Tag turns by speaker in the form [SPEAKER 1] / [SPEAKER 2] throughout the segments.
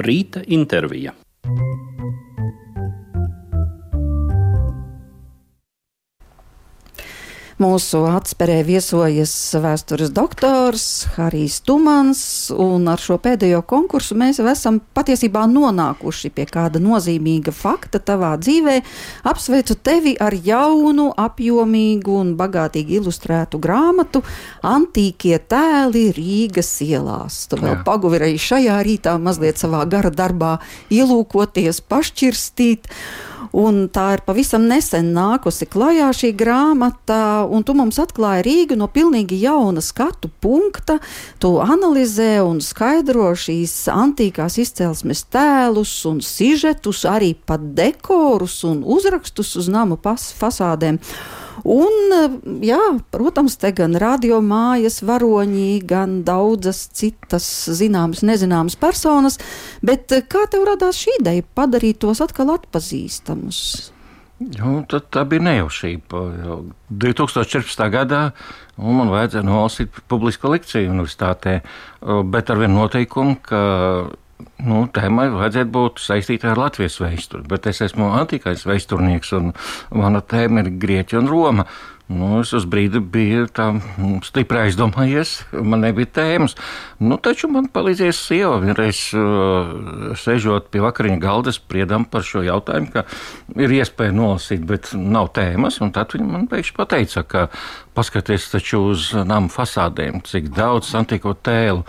[SPEAKER 1] Rīta intervija.
[SPEAKER 2] Mūsu atspērē viesojas vēstures doktors Harijs Tumans, un ar šo pēdējo konkursu mēs esam patiesībā nonākuši pie kāda nozīmīga fakta tavā dzīvē. Apsveicu tevi ar jaunu, apjomīgu un bagātīgi ilustrētu grāmatu Antīkie tēli Rīgas ielās. Tu vēl paguvi arī šajā rītā mazliet savā gara darbā ielūkoties, pašķirstīt. Un tā ir pavisam nesen nākusi klajā šī grāmata, un tu mums atklāji Rīgu no pilnīgi jauna skatu punkta. Tu analizē un skaidro šīs antīkās izcelsmes tēlus un sižetus, arī pat dekorus un uzrakstus uz namu fasādēm. Un, jā, protams, te gan radiomājas varoņi, gan daudzas citas zināmas, nezināmas personas, bet kā tev radās šī ideja padarīt tos atkal atpazīstamus?
[SPEAKER 3] Nu, tā bija nejaušība. 2014. gadā man vajadzēja nolasīt publisko lekciju universitātē, bet ar vienu noteikumu, ka nu, tēmai vajadzētu būt saistīta ar Latvijas vēsturi, bet es esmu antikais vēsturnieks un mana tēma ir Grieķija un Roma. Nu, es uz brīdi biju tā stipri aizdomājies, man nebija tēmas. Nu, taču man palīdzēja sieva. Vienreiz uh, sēžot pie vakariņa galda, spriedām par šo jautājumu, ka ir iespēja nolasīt, bet nav tēmas. Tad viņa man pēkšņi pateica, ka paskaties taču uz nama fasādēm, cik daudz antiko tēlu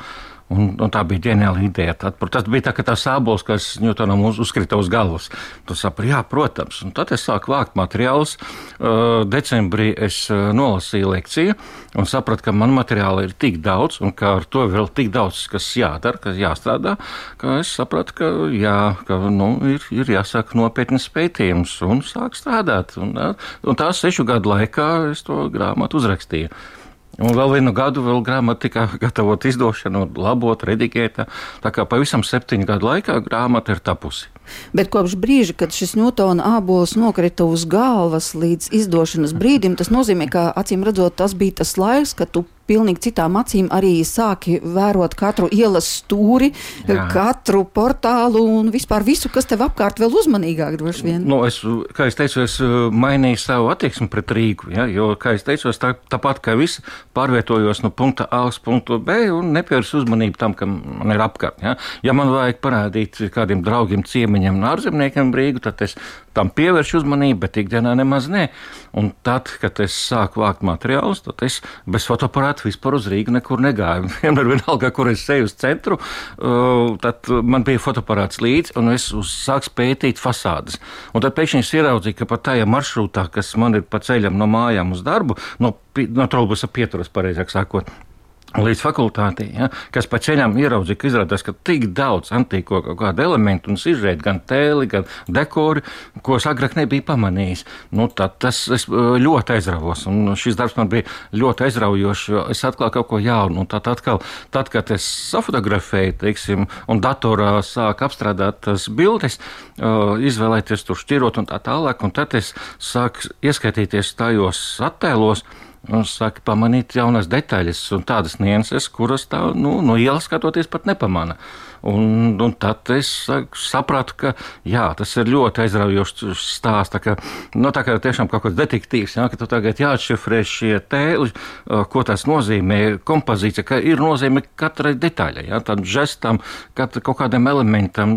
[SPEAKER 3] Un, un tā bija ģeniāla ideja. Tad, tas bija tā, tā sābols, kas Ņūtonam uz, uzkrita uz galvas. Tu saprati, jā, protams. Un tad es sāku vākt materiālus. Uh, decembrī es uh, nolasīju lekciju un sapratu, ka man materiāla ir tik daudz, un ka ar to vēl tik daudz, kas jādara, kas jāstrādā, ka es sapratu, ka, jā, ka nu, ir, ir jāsāk nopietnas pētījums un sāk strādāt. Un, uh, un tā sešu gadu laikā es to grāmatu uzrakstīju. Un vēl vienu gadu vēl grāmata tika gatavot izdošanu, labot, redigēta. Tā kā pavisam septiņu gadu laikā grāmata ir tapusi.
[SPEAKER 2] Bet kopš brīža, kad šis Ņūtona ābols nokrita uz galvas līdz izdošanas brīdim, tas nozīmē, ka acīm redzot, tas bija tas laiks, kad tu pilnīgi citām acīm arī sāki vērot katru ielas stūri, Jā. katru portālu un vispār visu, kas tev apkārt vēl uzmanīgāk droši vien.
[SPEAKER 3] Nu, es, kā es teicu, es uh, mainīju savu attieksmi pret Rīgu, ja, jo, kā es teicu, es tā, tāpat kā visi pārvietojos no punkta A uz punktu B un nepievērsu uzmanību tam, kam man ir apkārt. Ja. ja man vajag parādīt kādiem draugiem, ciemiņiem un ārzemniekiem Rīgu, tad es tam pievēršu uzmanību, bet ikdienā nemaz ne. Un tad, kad es sāku vākt materiālus, tad es bez fotoaparāta vispār uz Rīgu nekur negāju. Vienmēr, vienalga, kur es eju uz centru, uh, tad man bija fotoaparāts līdzi, un es sāku pētīt fasādes. Un tad pēkšņi es ieraudzīju, ka pat tajā maršrutā, kas man ir pa ceļam no mājām uz darbu, no, no trolbusa pieturas, pareizāk sakot, līdz fakultātei, ja, kas pa ceļam ieraudzīja, ka izrādās, ka tik daudz antīko kaut kādu elementu un sižētu, gan tēli, gan dekori, ko es agrāk nebiju pamanījis. Nu, tad tas es ļoti aizravos, un šis darbs man bija ļoti aizraujošs, jo es atklāju kaut ko jaunu. Un tad atkal, tad, kad es safotografēju, teiksim, un datorā sāku apstrādāt tas bildes, izvēlēties tur šķirot un tā tālāk, un tad es sāku ieskaitīties tajos attēlos, nu, saka, pamanīt jaunas detaļas un tādas nianses, kuras tā, nu, no ielas skatoties pat nepamana. Un, un tad es sapratu, ka jā, tas ir ļoti aizraujošs stāsts. Tā kā, nu, tā kā tiešām kaut kāds detektīvs, jā, ka tu tagad jāatšifrē šie tēli, ko tas nozīmē, kompozīcija, ka ir nozīme katrai detaļai, jā, tam žestam, kat, kaut kādam elementam,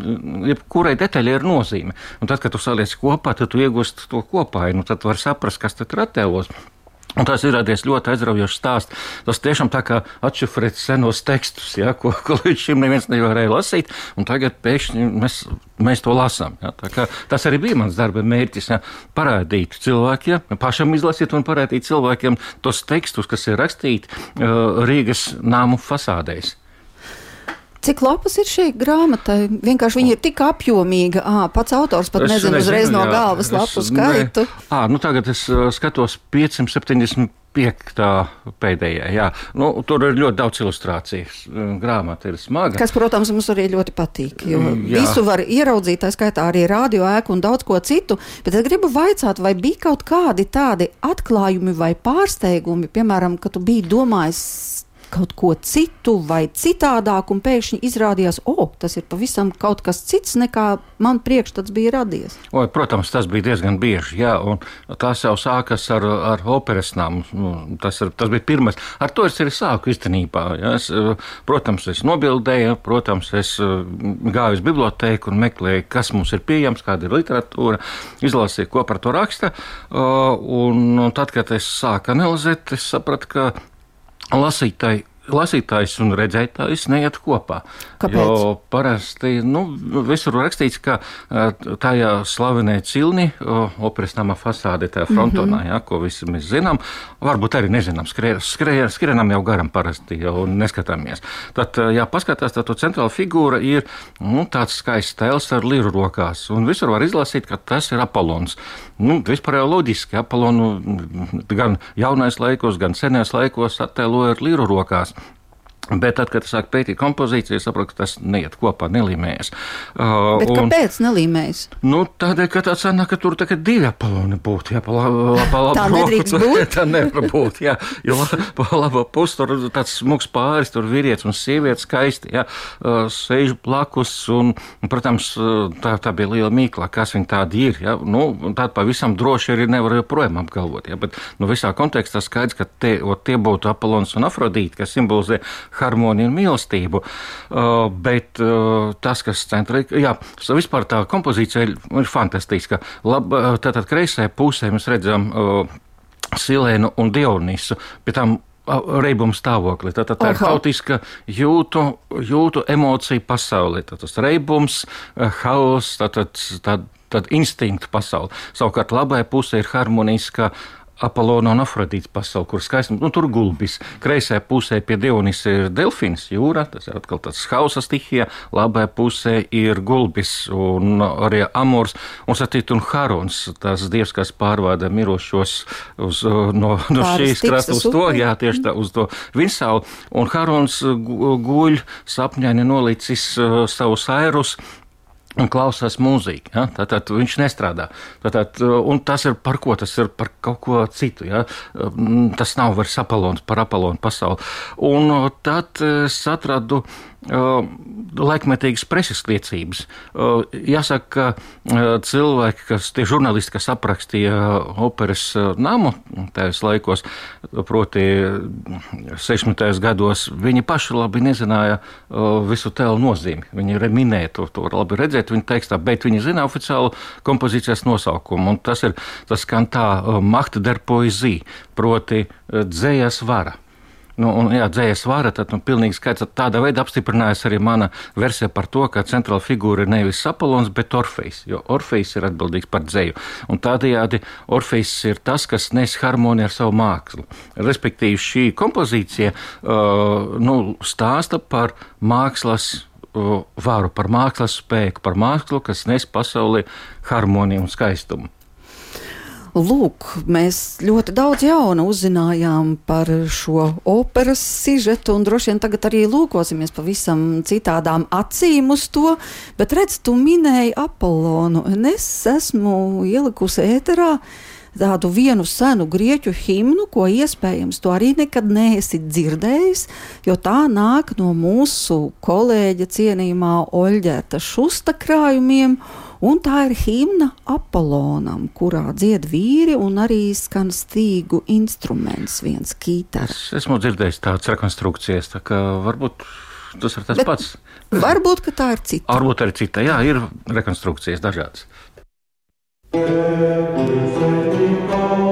[SPEAKER 3] jebkurai detaļai ir nozīme. Un tad, kad tu saliec kopā, tad tu iegūsti to kopā, nu, tad var saprast, kas tad ir attēlos. Un tas ir radies ļoti aizraujošs stāsts. Tas tiešām tā kā atšifrēt senos tekstus, ja, ko, ko līdz šim neviens nevarēja lasīt, un tagad pēkšņi mēs, mēs to lasām. Ja. Tas arī bija mans darba mērķis ja, - parādīt cilvēkiem, pašam izlasīt un parādīt cilvēkiem tos tekstus, kas ir rakstīti uh, Rīgas nāmu fasādēs.
[SPEAKER 2] Cik lapas ir šī grāmata? Vienkārši viņa ir tik apjomīga. À, pats autors pat es nezinu uzreiz no galvas lapu skaitu.
[SPEAKER 3] À, nu tagad es skatos 570 piektā pēdējā. Jā. Nu, tur ir ļoti daudz ilustrācijas. Grāmata ir smaga.
[SPEAKER 2] Kas, protams, mums arī ļoti patīk. Jo mm, jā. visu var ieraudzīt, tā skaitā arī radio ēku un daudz ko citu. Bet es gribu vaicāt, vai bija kaut kādi tādi atklājumi vai pārsteigumi, piemēram, ka tu biji domājis kaut ko citu vai citādāk, un pēkšņi izrādījās, o, oh, tas ir pavisam kaut kas cits nekā man priekšstats bija radies.
[SPEAKER 3] O, protams, tas bija diezgan bieži, jā, un tas jau sākas ar, ar operesnām. Nu, tas, ir, tas bija pirmais. Ar to es arī sāku īstenībā. Ja. Es, protams, es nobildēju, protams, es gāju uz bibliotēku un meklēju, kas mums ir pieejams, kāda ir literatūra, izlasīju, ko par to raksta. Un tad, kad es sāku analizēt, es sapratu, ka lasītāji lasītājs un redzētājs neiet kopā.
[SPEAKER 2] Kāpēc?
[SPEAKER 3] Jo parasti nu, visur rakstīts, ka tajā slavenē cilni, operas nama fasāde, tajā frontonā, mm -hmm. ja, ko visi mēs zinām, varbūt arī nezinām, skrienam jau garam parasti jau neskatāmies. Tad, ja paskatās, tad to centrāla figūra ir nu, tāds skaists tēls ar liru rokās, un visur var izlasīt, ka tas ir Apollons. Nu, vispār jau loģiski, Apollonu gan jaunais laikos, gan senais laikos attēloja ar liru rokās. Bet tad, kad es sāku pētīt kompozīciju, es saprotu, ka tas neiet kopā, nelīmējas.
[SPEAKER 2] Uh, Bet un, kāpēc nelīmējas?
[SPEAKER 3] Nu, tādēļ, ka tā sanāk, ka tur tagad divi apeloni būtu. Jā, pa labu, pa labu
[SPEAKER 2] tā nedrīkst būt.
[SPEAKER 3] tā nevar būt, jā. Jo pa labu pusi tur tāds smuks pāris, tur vīrietis un sieviete skaisti, jā, uh, sēž blakus un, protams, tā, tā bija liela mīkla, kas viņi tādi ir, jā. Nu, tāda pavisam droši arī nevar joprojām apgalvot, jā. Bet, nu, visā kontekstā skaidrs, ka te, o, tie būtu apelons un afrodīti, kas simbolizē harmoniju un mīlestību. Uh, bet uh, tas, kas centrā, jā, vispār tā kompozīcija ir, ir fantastiska. Lab, uh, tātad kreisajā pusē mēs redzam uh, Silēnu un Dionisu. Uh, reibuma stāvokli. Tā, tā, tā ir haotiska jūtu, jūtu emociju pasaule. Tā, tas reibums, uh, haoss, tā, tā, tā, tā instinktu pasaule. Savukārt labajā pusē ir harmoniska Apolona un Afrodītas pasauli, kur skaistums, nu, tur gulbis. Kreisajā pusē pie Dionis ir delfins, jūra, tas ir atkal tāds hausa stihija, labajā pusē ir gulbis un arī amors, un satīt un harons, tas dievs, kas pārvāda mirošos uz, no, no šīs krasta uz to, jā, tieši tā, uz to vinsālu, un harons guļ sapņaini nolicis uh, savus airus, un klausās mūziku. Ja? Tātad viņš nestrādā. Tātad, un tas ir par ko? Tas ir par kaut ko citu. Ja? Tas nav vairs apelons par apelonu pasauli. Un tad es atradu laikmetīgas preses liecības. Jāsaka, ka cilvēki, kas tie žurnālisti, kas aprakstīja operas namu tajos laikos, proti 60. gados, viņi paši labi nezināja visu tēlu nozīmi. Viņi minēja to, to labi redzēt viņa tekstā, bet viņi zina oficiālu kompozīcijas nosaukumu. Un tas ir tas skan tā Mahta der poezija, proti dzējas vara. Nu, un, jā, dzējas vara, tad nu, pilnīgi skaidrs. Tāda veida apstiprinājās arī mana versija par to, ka centrāla figūra ir nevis Apollons, bet Orfejs, jo Orfejs ir atbildīgs par dzēju. Un tādējādi Orfejs ir tas, kas nes harmoniju ar savu mākslu. Respektīvi, šī kompozīcija uh, nu, stāsta par mākslas uh, varu, par mākslas spēku, par mākslu, kas nes pasaulē harmoniju un skaistumu.
[SPEAKER 2] Lūk, mēs ļoti daudz jaunu uzzinājām par šo operas sižetu, un droši vien tagad arī lūkosimies pavisam citādām acīm uz to. Bet redz, tu minēji Apollonu, un es esmu ielikusi ēterā tādu vienu senu grieķu himnu, ko iespējams tu arī nekad neesi dzirdējis, jo tā nāk no mūsu kolēģa cienījumā Oļģēta Šusta krājumiem. Un tā ir himna Apollonam, kurā dzied vīri un arī skan stīgu instruments, viens kītars.
[SPEAKER 3] Es esmu dzirdējis tādas rekonstrukcijas, tā kā varbūt tas ir tas Bet pats.
[SPEAKER 2] Varbūt tā ir cita.
[SPEAKER 3] Varbūt arī cita, jā, ir rekonstrukcijas dažādas.
[SPEAKER 1] Hosanna Victorim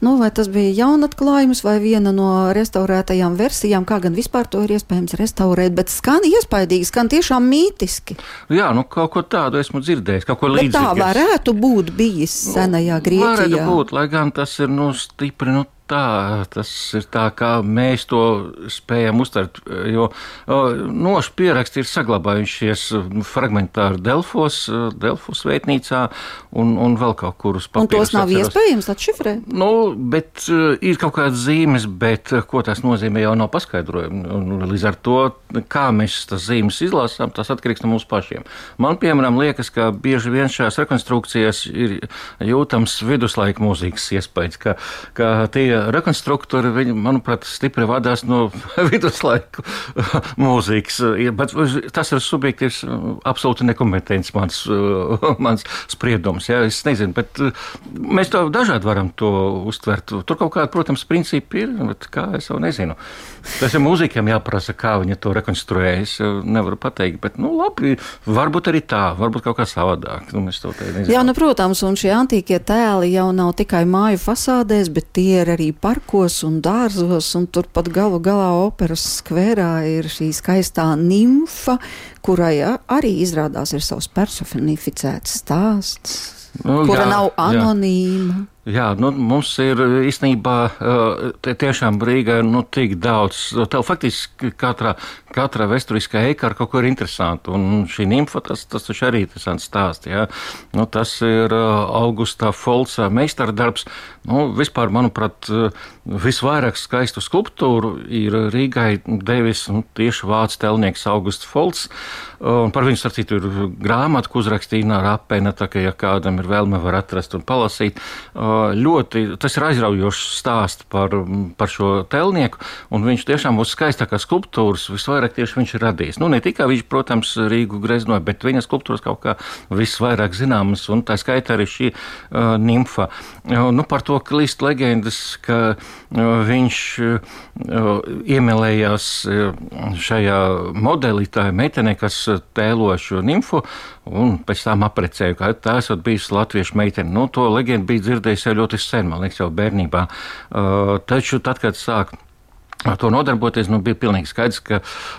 [SPEAKER 2] Nu, vai tas bija jaunatklājums vai viena no restaurētajām versijām, kā gan vispār to ir iespējams restaurēt, bet skan iespaidīgi, skan tiešām mītiski.
[SPEAKER 3] Jā, nu kaut ko tādu esmu dzirdējis, kaut ko līdzīgu.
[SPEAKER 2] Tā varētu būt bijis senajā nu, Grieķijā.
[SPEAKER 3] Varētu būt, lai gan tas ir nu stipri, nu tā, tas ir tā, kā mēs to spējam uztvert. Jo nošu pieraksti ir saglabājušies fragmentāri Delfos, Delfos veitnīcā un, un vēl kaut kur uz papīra.
[SPEAKER 2] Un tos nav atceros. iespējams atšifrēt?
[SPEAKER 3] Nu, bet ir kaut kādas zīmes, bet ko tas nozīmē, jau nav paskaidrojumi. Līdz ar to, kā mēs tas zīmes izlasām, tas atkarīgs no mums pašiem. Man, piemēram, liekas, ka bieži vien šajās rekonstrukcijās ir jūtams viduslaika mūzikas iespējas, ka, ka tie rekonstruktori, viņi, manuprāt, stipri vadās no viduslaiku mūzikas. Bet tas ir subjektīvs, absolūti nekompetents mans, mans spriedums. Jā, es nezinu, bet mēs to dažādi varam to uztvert. Tur kaut kāda, protams, principi ir, bet kā es jau nezinu. Tas ir mūzikiem jāprasa, kā viņi to rekonstruē. Es nevaru pateikt, bet, nu, labi, varbūt arī tā, varbūt kaut kā savādāk. Nu,
[SPEAKER 2] Jā, nu, protams, un šie antīkie tēli jau nav tikai māju fasādēs, bet tie ir arī parkos un dārzos, un turpat galu galā operas skverā ir šī skaistā nimfa, kurai arī izrādās ir savs personificēts stāsts, nu, kura jā, nav anonīma.
[SPEAKER 3] Jā. Jā, nu, mums ir īstenībā tiešām Rīgā nu, tik daudz. Tev faktiski katrā, katrā vēsturiskā eika ar kaut ko ir interesanti. Un šī nimfa, tas, tas taču arī ir interesants stāsts. Jā. Nu, tas ir Augusta Folca meistardarbs. Nu, vispār, manuprāt, visvairāk skaistu skulptūru ir Rīgai devis nu, tieši vācu telnieks Augusts Folcs. Un par viņu starp citu ir grāmata, ko uzrakstīja Nāra Apena, tā ka, ja kādam ir vēlme, var atrast un palasīt ļoti, tas ir aizraujošs stāsts par, par šo telnieku, viņš tiešām būs skaistākās skulptūras, visvairāk tieši viņš ir radījis. Nu, ne tikai viņš, protams, Rīgu greznoja, bet viņa skulptūras kaut kā visvairāk zināmas, un tā skaitā arī šī uh, nimfa. Uh, nu, par to klīst leģendas, ka uh, viņš uh, iemīlējās uh, šajā modelī, tā meitenē, kas tēlo šo nimfu, un pēc tam aprecēju, ka tā esat bijusi latviešu meitene. Nu, to leģendu bija dzirdējis jau ļoti sen, man liekas, jau bērnībā. Uh, taču tad, kad sāk Ar to nodarboties, nu, bija pilnīgi skaidrs, ka,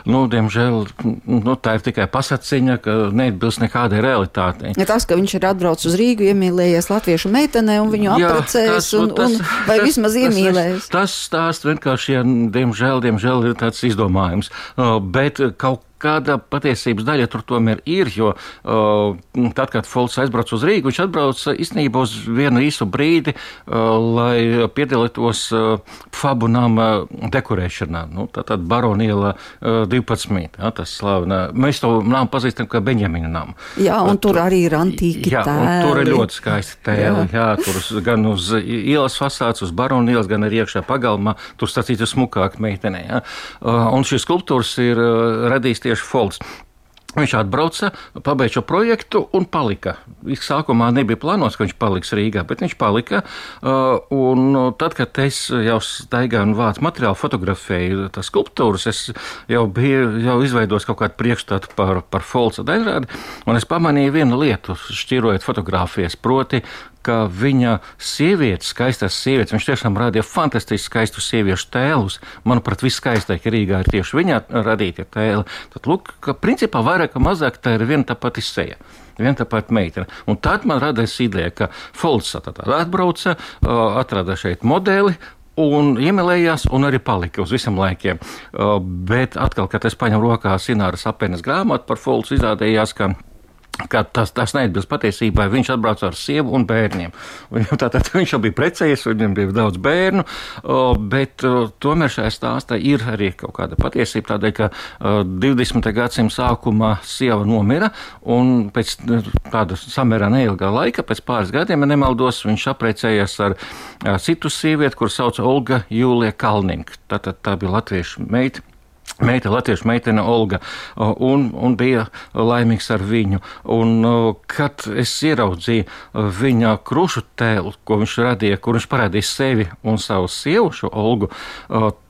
[SPEAKER 3] nu, diemžēl, nu, tā ir tikai pasakiņa, ka neatbilst nekādai realitātei.
[SPEAKER 2] Ja tas, ka viņš ir atbraucis uz Rīgu, iemīlējies latviešu meitenē un viņu apprecējis, un, tas, un, vai tas, vismaz iemīlējis.
[SPEAKER 3] Tas, tas stāsts vienkārši, ja, diemžēl, diemžēl ir tāds izdomājums, uh, bet kaut kāda patiesības daļa tur tomēr ir. Jo uh, tad, kad Folks aizbrauca uz Rīgu, viņš atbrauca īstenībā uz vienu īsu brīdi, uh, lai piedalītos uh, Fabu nama dekorēšanā. Nu, tā tad Baroniela uh, 12. Jā, tas slavena. Mēs to namu pazīstam kā Benjamina namu.
[SPEAKER 2] Jā, un tur, tur arī ir antīki jā, tēli.
[SPEAKER 3] Tur ir ļoti skaisti tēli. Jā. jā, tur gan uz ielas fasādes, uz Baronielas, gan arī iekšā pagalmā. Tur stācīts smukāk meitenē. Jā. Uh, un šīs skulptūras ir uh, radījis tieši Folks. Viņš atbrauca, pabeidza šo projektu un palika. Sākumā nebija plānots, ka viņš paliks Rīgā, bet viņš palika. Uh, un tad, kad es jau staigāju un vācu materiālu, fotografēju tās skulptūras, es jau biju jau izveidojis kaut kādu priekšstatu par, par Folca daļrādi, un es pamanīju vienu lietu, šķirojot fotogrāfijas, proti ka viņa sievietes, skaistās sievietes, viņš tiešām rādīja fantastiski skaistus sieviešu tēlus. Manuprāt, viskaistākie Rīgā ir tieši viņa radītie tēli. Tad, lūk, ka principā vairāk vai mazāk tā ir viena tā pati seja. Viena tā pati meitene. Un tad man radās ideja, ka Folks atbrauca, atrada šeit modeli, un iemīlējās, un arī palika uz visiem laikiem. Uh, bet atkal, kad es paņēmu rokā Sināras apēnas grāmatu par Fulcu, izrādījās, ka ka tas, tas neatbilst patiesībai. Viņš atbrauca ar sievu un bērniem. Viņam, tātad, viņš jau bija precējies, viņam bija daudz bērnu, bet tomēr šajā stāstā ir arī kaut kāda patiesība. Tādēļ, ka 20. gadsimta sākumā sieva nomira, un pēc tāda samērā neilgā laika, pēc pāris gadiem, ja nemaldos, viņš apprecējās ar citu sievieti, kur sauc Olga Jūlija Kalniņa. Tātad tā bija latviešu meita meita, latviešu meitene Olga, un, un bija laimīgs ar viņu. Un, kad es ieraudzīju viņa krušu tēlu, ko viņš radīja, kur viņš parādīja sevi un savu sievu, šo Olgu,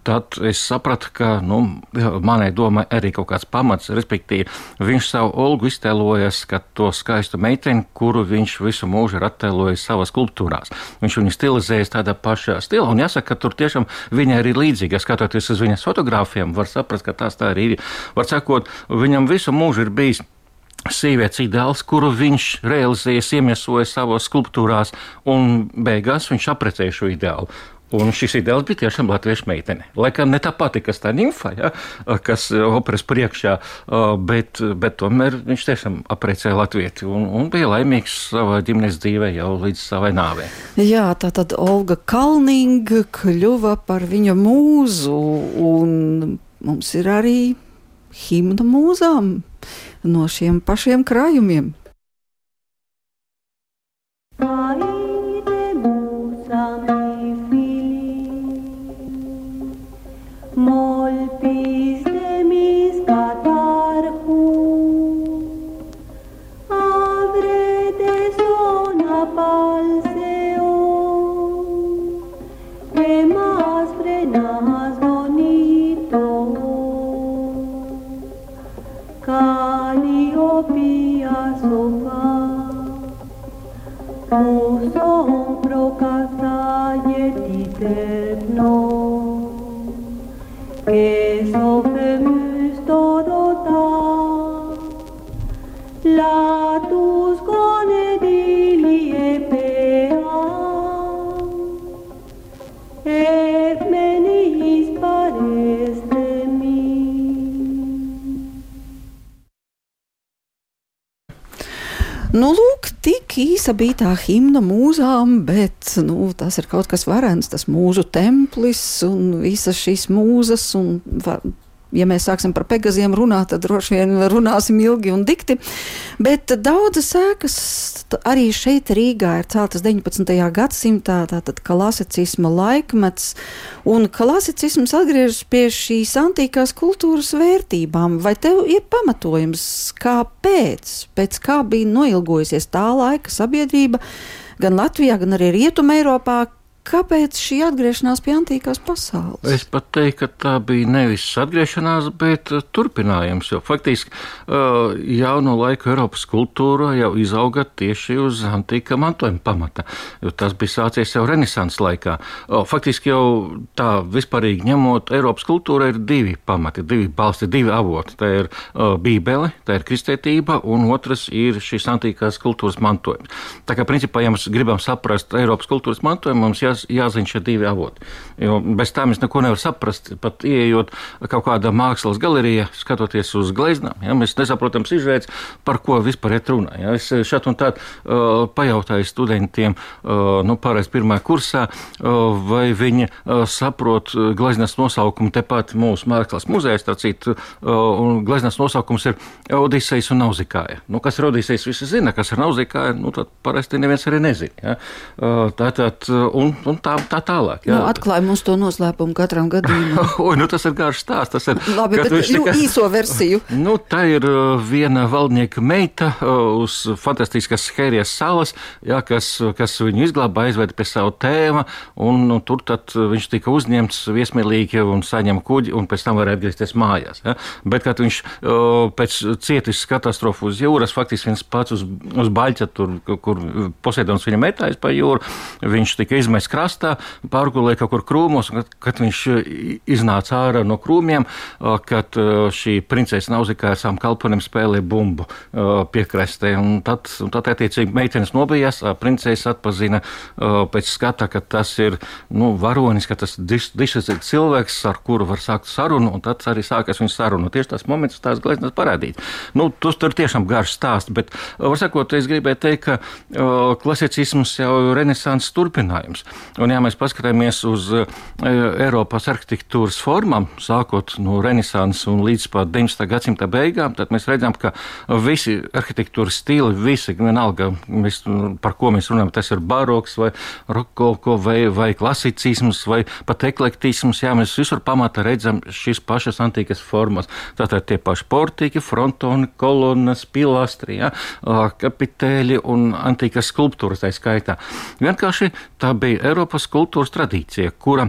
[SPEAKER 3] tad es sapratu, ka nu, manai domai arī kaut kāds pamats, respektīvi, viņš savu olgu iztēlojas kā to skaistu meiteni, kuru viņš visu mūžu ir attēlojis savās skulptūrās. Viņš viņu stilizējis tādā pašā stilā, un jāsaka, ka tur tiešām viņa ir līdzīga. Skatoties uz viņas fotogrāfiem, var saprast, ka tās tā arī ir. Var sakot, viņam visu mūžu ir bijis sievietes ideāls, kuru viņš realizēja, iemiesoja savās skulptūrās, un beigās viņš aprecēja šo ideālu. Un šis ideāls bija tiešām latviešu meitene. Lai gan ne tā pati, kas tā nimfa, ja, kas operas priekšā, bet, bet tomēr viņš tiešām aprecēja latvieti un, un bija laimīgs savā ģimenes dzīvē jau līdz savai nāvei.
[SPEAKER 2] Jā, tā tad Olga Kalninga kļuva par viņa mūzu, un mums ir arī himna mūzām no šiem pašiem krājumiem. Nu, īsa bija tā himna mūzām, bet nu, tas ir kaut kas varens, tas mūžu templis un visas šīs mūzas. Un, ja mēs sāksim par pegaziem runāt, tad droši vien runāsim ilgi un dikti. Bet daudzas sēkas arī šeit Rīgā ir celtas 19. gadsimtā, tātad klasicisma laikmets, un klasicisms atgriežas pie šīs antīkās kultūras vērtībām. Vai tev ir pamatojums, kāpēc, pēc kā bija noilgojusies tā laika sabiedrība, gan Latvijā, gan arī Rietumē Eiropā, Kāpēc šī atgriešanās pie antīkās pasaules?
[SPEAKER 3] Es pat teiktu, ka tā bija nevis atgriešanās, bet uh, turpinājums. Jo faktiski uh, jauno laiku Eiropas kultūra jau izauga tieši uz antīkā mantojuma pamata. Tas bija sācies jau Renesanses laikā. Faktiski jau tā vispārīgi ņemot, Eiropas kultūra ir divi pamati, divi balsti, divi avoti. Tā ir Bībele, tā ir kristētība, un otrs ir šis antīkās kultūras mantojums. Tā kā principā, ja mēs gribam saprast Eiropas kultūras mantojumu, mums jā jās, jāzina šie divi avoti. Jo bez tā mēs neko nevaram saprast. Pat ieejot kaut kādā mākslas galerijā, skatoties uz gleznām, ja, mēs nesaprotam izvērts, par ko vispār ir runa. Ja. Es šeit un tā uh, pajautāju studentiem, uh, nu, pārējais pirmā kursā, uh, vai viņi uh, saprot gleznas nosaukumu tepat mūsu mākslas muzejā, uh, gleznas nosaukums ir Odisejs un Nauzikāja. Nu, kas ir Odisejs, visi zina, kas ir Nauzikāja, nu, tad parasti neviens arī nezina. Ja. Uh, tātad, un un tā, tā tālāk.
[SPEAKER 2] Jā. Nu, atklāja mums to noslēpumu katram gadījumam.
[SPEAKER 3] Oi, nu tas ir garš stāsts. Tas ir
[SPEAKER 2] Labi, bet tika... īso versiju.
[SPEAKER 3] Nu, tā ir uh, viena valdnieka meita uh, uz fantastiskas Hērijas salas, jā, kas, kas viņu izglāba, aizveda pie savu tēva, un nu, tur tad viņš tika uzņemts viesmīlīgi un saņem kuģi, un pēc tam varēja atgriezties mājās. Ja? Bet, kad viņš uh, pēc cietis katastrofu uz jūras, faktiski viens pats uz, uz baļķa, tur, kur Poseidons viņa metājas pa jūru, viņš tika izmests krastā, pārgulēja kaut kur krūmos, kad, kad viņš iznāca ārā no krūmiem, kad šī princese Nauzikā ar savām kalponiem spēlēja bumbu piekrastē. Un tad, un tad attiecīgi, meitenes nobijās, princese atpazina pēc skata, ka tas ir nu, varonis, ka tas dišas ir cilvēks, ar kuru var sākt sarunu, un tad arī sākas viņa saruna. Tieši tas moments, tās gleznas parādīt. Nu, tas tur tiešām garš stāsts, bet, var sakot, es gribēju teikt, ka klasicisms jau ir renesanses turpinājums. Un, ja mēs paskatāmies uz uh, Eiropas arhitektūras formām, sākot no renesanses un līdz pat 19. gadsimta beigām, tad mēs redzam, ka visi arhitektūras stili, visi, vienalga, mēs, par ko mēs runājam, tas ir baroks vai rokoko vai, vai klasicisms vai pat eklektisms, jā, mēs visur pamatā redzam šīs pašas antīkas formas. Tātad tie paši portīgi, frontoni, kolonnas, pilastri, ja, kapiteļi un antīkas skulptūras tā skaitā. Vienkārši tā bija Eiropas kultūras tradīcija, kura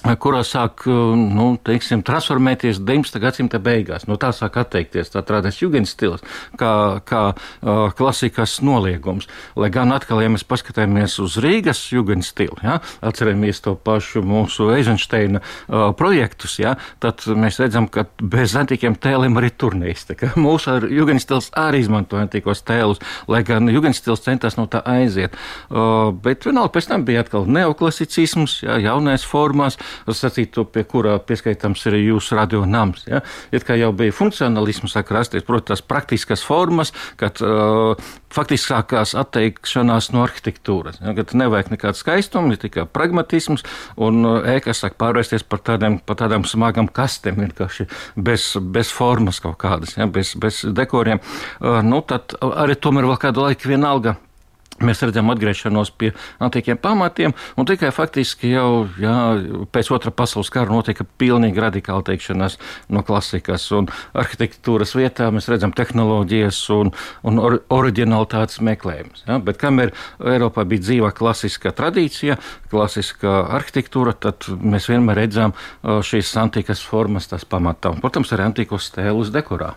[SPEAKER 3] kurā sāk nu, teiksim, transformēties 19. gadsimta beigās. No tā sāk atteikties tā rādās jūgens stils, kā, kā uh, klasikas noliegums. Lai gan atkal, ja mēs paskatāmies uz Rīgas jūgens stilu, ja, atceramies to pašu mūsu Eizensteina uh, projektus, ja, tad mēs redzam, ka bez antīkiem tēliem arī turnīs. Mūsu jūgens stils arī izmanto antīkos tēlus, lai gan jūgens stils centās no tā aiziet. Uh, bet vienalga pēc tam bija atkal neoklasicisms, ja, jaunais formās sacīto, pie kurā pieskaitāms ir jūsu radio nams. Ja? It kā jau bija funkcionalisms, sāk rasties, protams, tās praktiskas formas, kad uh, faktiski sākās atteikšanās no arhitektūras. Ja? Kad nevajag nekādu skaistumu, ir tikai pragmatisms, un ēkas sāk pārvērsties par tādām, par tādām smagām kastēm, vienkārši bez, bez formas kaut kādas, ja? bez, bez dekoriem. Uh, nu, tad arī tomēr vēl kādu laiku vienalga Mēs redzam atgriešanos pie antīkiem pamatiem, un tikai faktiski jau jā, pēc otrā pasaules kara notika pilnīgi radikāla teikšanās no klasikas un arhitektūras vietā. Mēs redzam tehnoloģijas un, un or, oriģinalitātes meklējumus. Ja? Bet kamēr Eiropā bija dzīva klasiskā tradīcija, klasiskā arhitektūra, tad mēs vienmēr redzam šīs antīkas formas, tās pamatā. Un, protams, arī antīkos stēlus dekorā.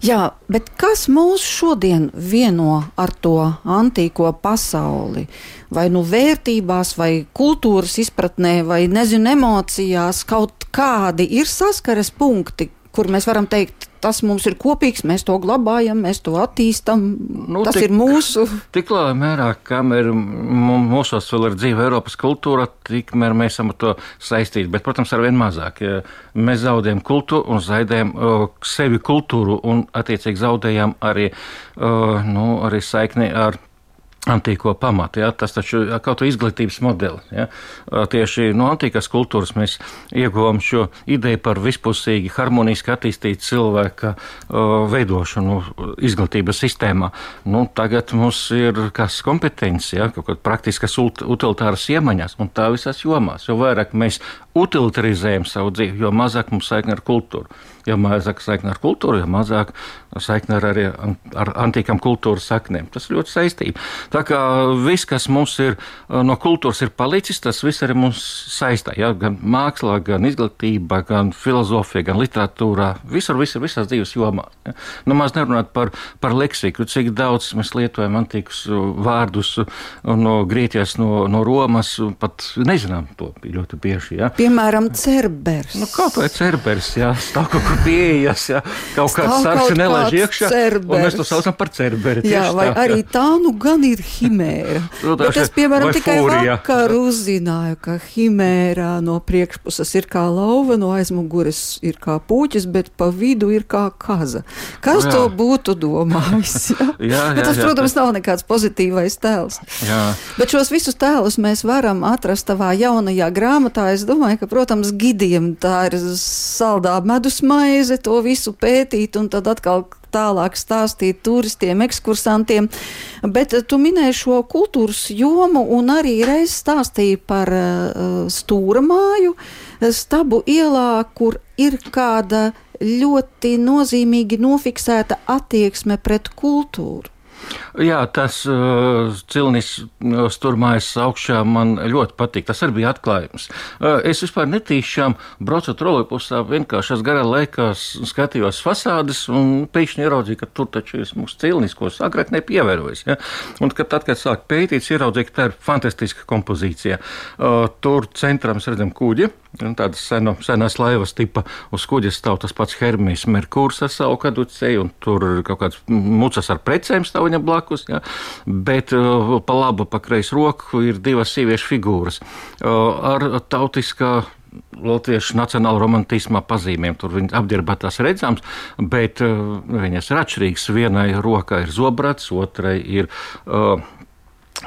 [SPEAKER 2] Jā, bet kas mūs šodien vieno ar to antīko pasauli? Vai nu vērtībās, vai kultūras izpratnē, vai nezinu, emocijās, kaut kādi ir saskares punkti, kur mēs varam teikt, tas mums ir kopīgs, mēs to glabājam, mēs to attīstam. Nu, tas tik, ir mūsu.
[SPEAKER 3] Tik lielā mērā, kamēr mūsos vēl ir dzīva Eiropas kultūra, tikmēr mēs esam ar to saistīti. Bet, protams, ar vien mazāk. Mēs zaudējam kultūru un zaudējam sevi kultūru un, attiecīgi, zaudējam arī, nu, arī saikni ar antīko pamatu. Ja? Tas taču ir kaut kā izglītības modelis. Ja? Tieši no antīkās kultūras mēs ieguvām šo ideju par vispusīgi, harmoniski attīstītu cilvēka veidošanu izglītības sistēmā. Nu, tagad mums ir kas kompetence, ja? kaut kāda praktiskas utilitāras iemaņas, un tā visās jomās. Jo vairāk mēs utilitarizējam savu dzīvi, jo mazāk mums saikne ar kultūru. Jo mazāk saikne ar kultūru, jo mazāk saikne ar, arī ar antīkām kultūras saknēm. Tas ļoti saistība. Tā kā viss, kas mums ir no kultūras ir palicis, tas viss arī mums saistā. Ja? Gan mākslā, gan izglītībā, gan filozofijā, gan literatūrā. Visur, visur, visās dzīves jomās. Ja? Nu, maz nerunāt par, par leksiku, cik daudz mēs lietojam antīkus vārdus no Grieķijas, no, no Romas, pat nezinām to ļoti bieži. Ja?
[SPEAKER 2] Piemēram, cerbers.
[SPEAKER 3] Nu, vai cerbers, jā, stāv kaut kur pieejas, jā, kaut kāds sarks nelaiž iekšā, cerbers. un mēs to saucam par cerberi.
[SPEAKER 2] Jā, vai tā, arī tā nu gan ir himēra. Nu, Bet es, piemēram, tikai fūrija. vakar uzzināju, ka himērā no priekšpuses ir kā lauva, no aizmugures ir kā puķis, bet pa vidu ir kā kaza. Kas jā. to būtu domājis? Jā? jā, jā, Bet tas, jā, protams, jā. nav nekāds pozitīvais tēls. Jā. Bet šos visus tēlus mēs varam atrast tavā jaunajā grāmatā. Es domāju, ka, protams, gidiem tā ir saldā medus maize to visu pētīt un tad atkal tālāk stāstīt turistiem, ekskursantiem. Bet tu minēji šo kultūras jomu un arī reiz stāstīji par uh, stūra māju, stabu ielā, kur ir kāda ļoti nozīmīgi nofiksēta attieksme pret kultūru.
[SPEAKER 3] Jā, tas uh, cilnis uh, turmājas augšā man ļoti patīk. Tas arī bija atklājums. Uh, es vispār netīšām braucu trolejbusā, vienkārši es garā laikās skatījos fasādes un pēkšņi ieraudzīju, ka tur taču ir mūsu cilnis, ko agrāk nepievērojis. Ja? Un kad, tad, kad sāk pētīt, ieraudzīju, ka tā ir fantastiska kompozīcija. Uh, tur centrā mēs redzam kuģi. Tādas seno, senās laivas tipa uz kuģa stāv tas pats Hermijs Merkūrs ar savu kaduceju, un tur kaut kāds mucas ar precēm stāv viņam blakus. Ja? Bet uh, pa labu, pa kreisi roku ir divas sieviešu figūras uh, ar tautiskā latviešu nacionāla romantisma pazīmēm. Tur viņas apģērbētās redzams, bet uh, viņas ir atšķirīgas. Vienai rokai ir zobrats, otrai ir. Uh,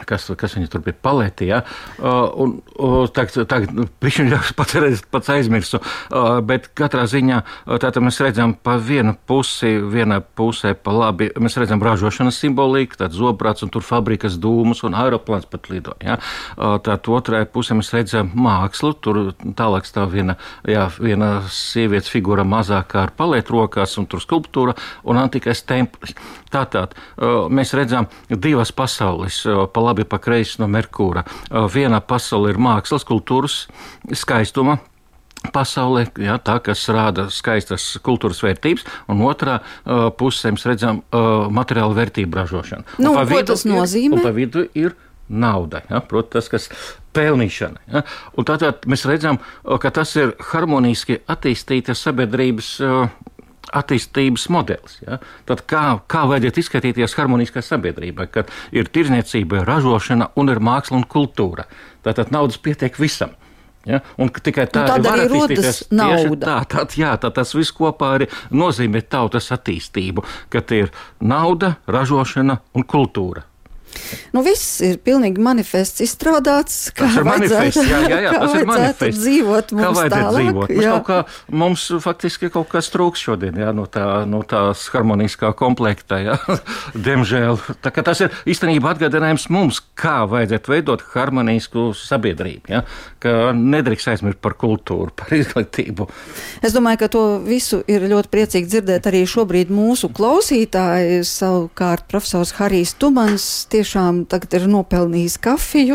[SPEAKER 3] kas, kas viņa tur bija paletī. Ja? Uh, uh, tagad, viņš jau pats, pats aizmirsu, uh, bet katrā ziņā tātad mēs redzam pa vienu pusi, vienā pusē pa labi, mēs redzam ražošanas simboliku, tad zobrāts un tur fabrikas dūmus un aeroplāns pat lido. Ja? Tātad otrajā pusē mēs redzam mākslu, tur tālāk stāv viena, jā, viena sievietes figūra mazākā ar palētu rokās un tur skulptūra un antikais templis. Tātad mēs redzam divas pasaules. Pa labi, pa kreisi no Merkūra. Viena pasaule ir mākslas, kultūras, skaistuma pasaulē, ja, tā, kas rāda skaistas kultūras vērtības, un otrā uh, pusē mēs redzam uh, materiālu vērtību ražošanu.
[SPEAKER 2] Nu, ko tas nozīmē?
[SPEAKER 3] Ir, pa vidu ir nauda, ja, proti, tas, kas pelnīšana. Ja, un tātad mēs redzam, ka tas ir harmoniski attīstītas sabiedrības. Uh, attīstības modelis. Ja? Tad kā, kā vajadzētu izskatīties harmoniskai sabiedrībai, kad ir tirzniecība, ražošana un ir māksla un kultūra. Tātad naudas pietiek visam. Ja? Un tikai tā
[SPEAKER 2] nu, arī rodas nauda.
[SPEAKER 3] Tā, tā, jā, tā tas viss kopā arī nozīmē tautas attīstību, kad ir nauda, ražošana un kultūra.
[SPEAKER 2] Nu, viss ir pilnīgi manifests izstrādāts.
[SPEAKER 3] Tas ir manifests, jā, jā, jā tas ir manifests.
[SPEAKER 2] dzīvot mums
[SPEAKER 3] kā
[SPEAKER 2] tālāk,
[SPEAKER 3] dzīvot. Mums, kā, mums faktiski kaut kas trūks šodien, jā, no, tā, no tās harmoniskā komplekta, jā, diemžēl. Tā kā tas ir īstenībā atgādinājums mums, kā vajadzētu veidot harmonisku sabiedrību, jā, ka nedrīkst aizmirst par kultūru, par izglītību.
[SPEAKER 2] Es domāju, ka to visu ir ļoti priecīgi dzirdēt arī šobrīd mūsu klausītāji, savukārt profesors Harijs Tumans. Tie tiešām tagad ir nopelnījis kafiju.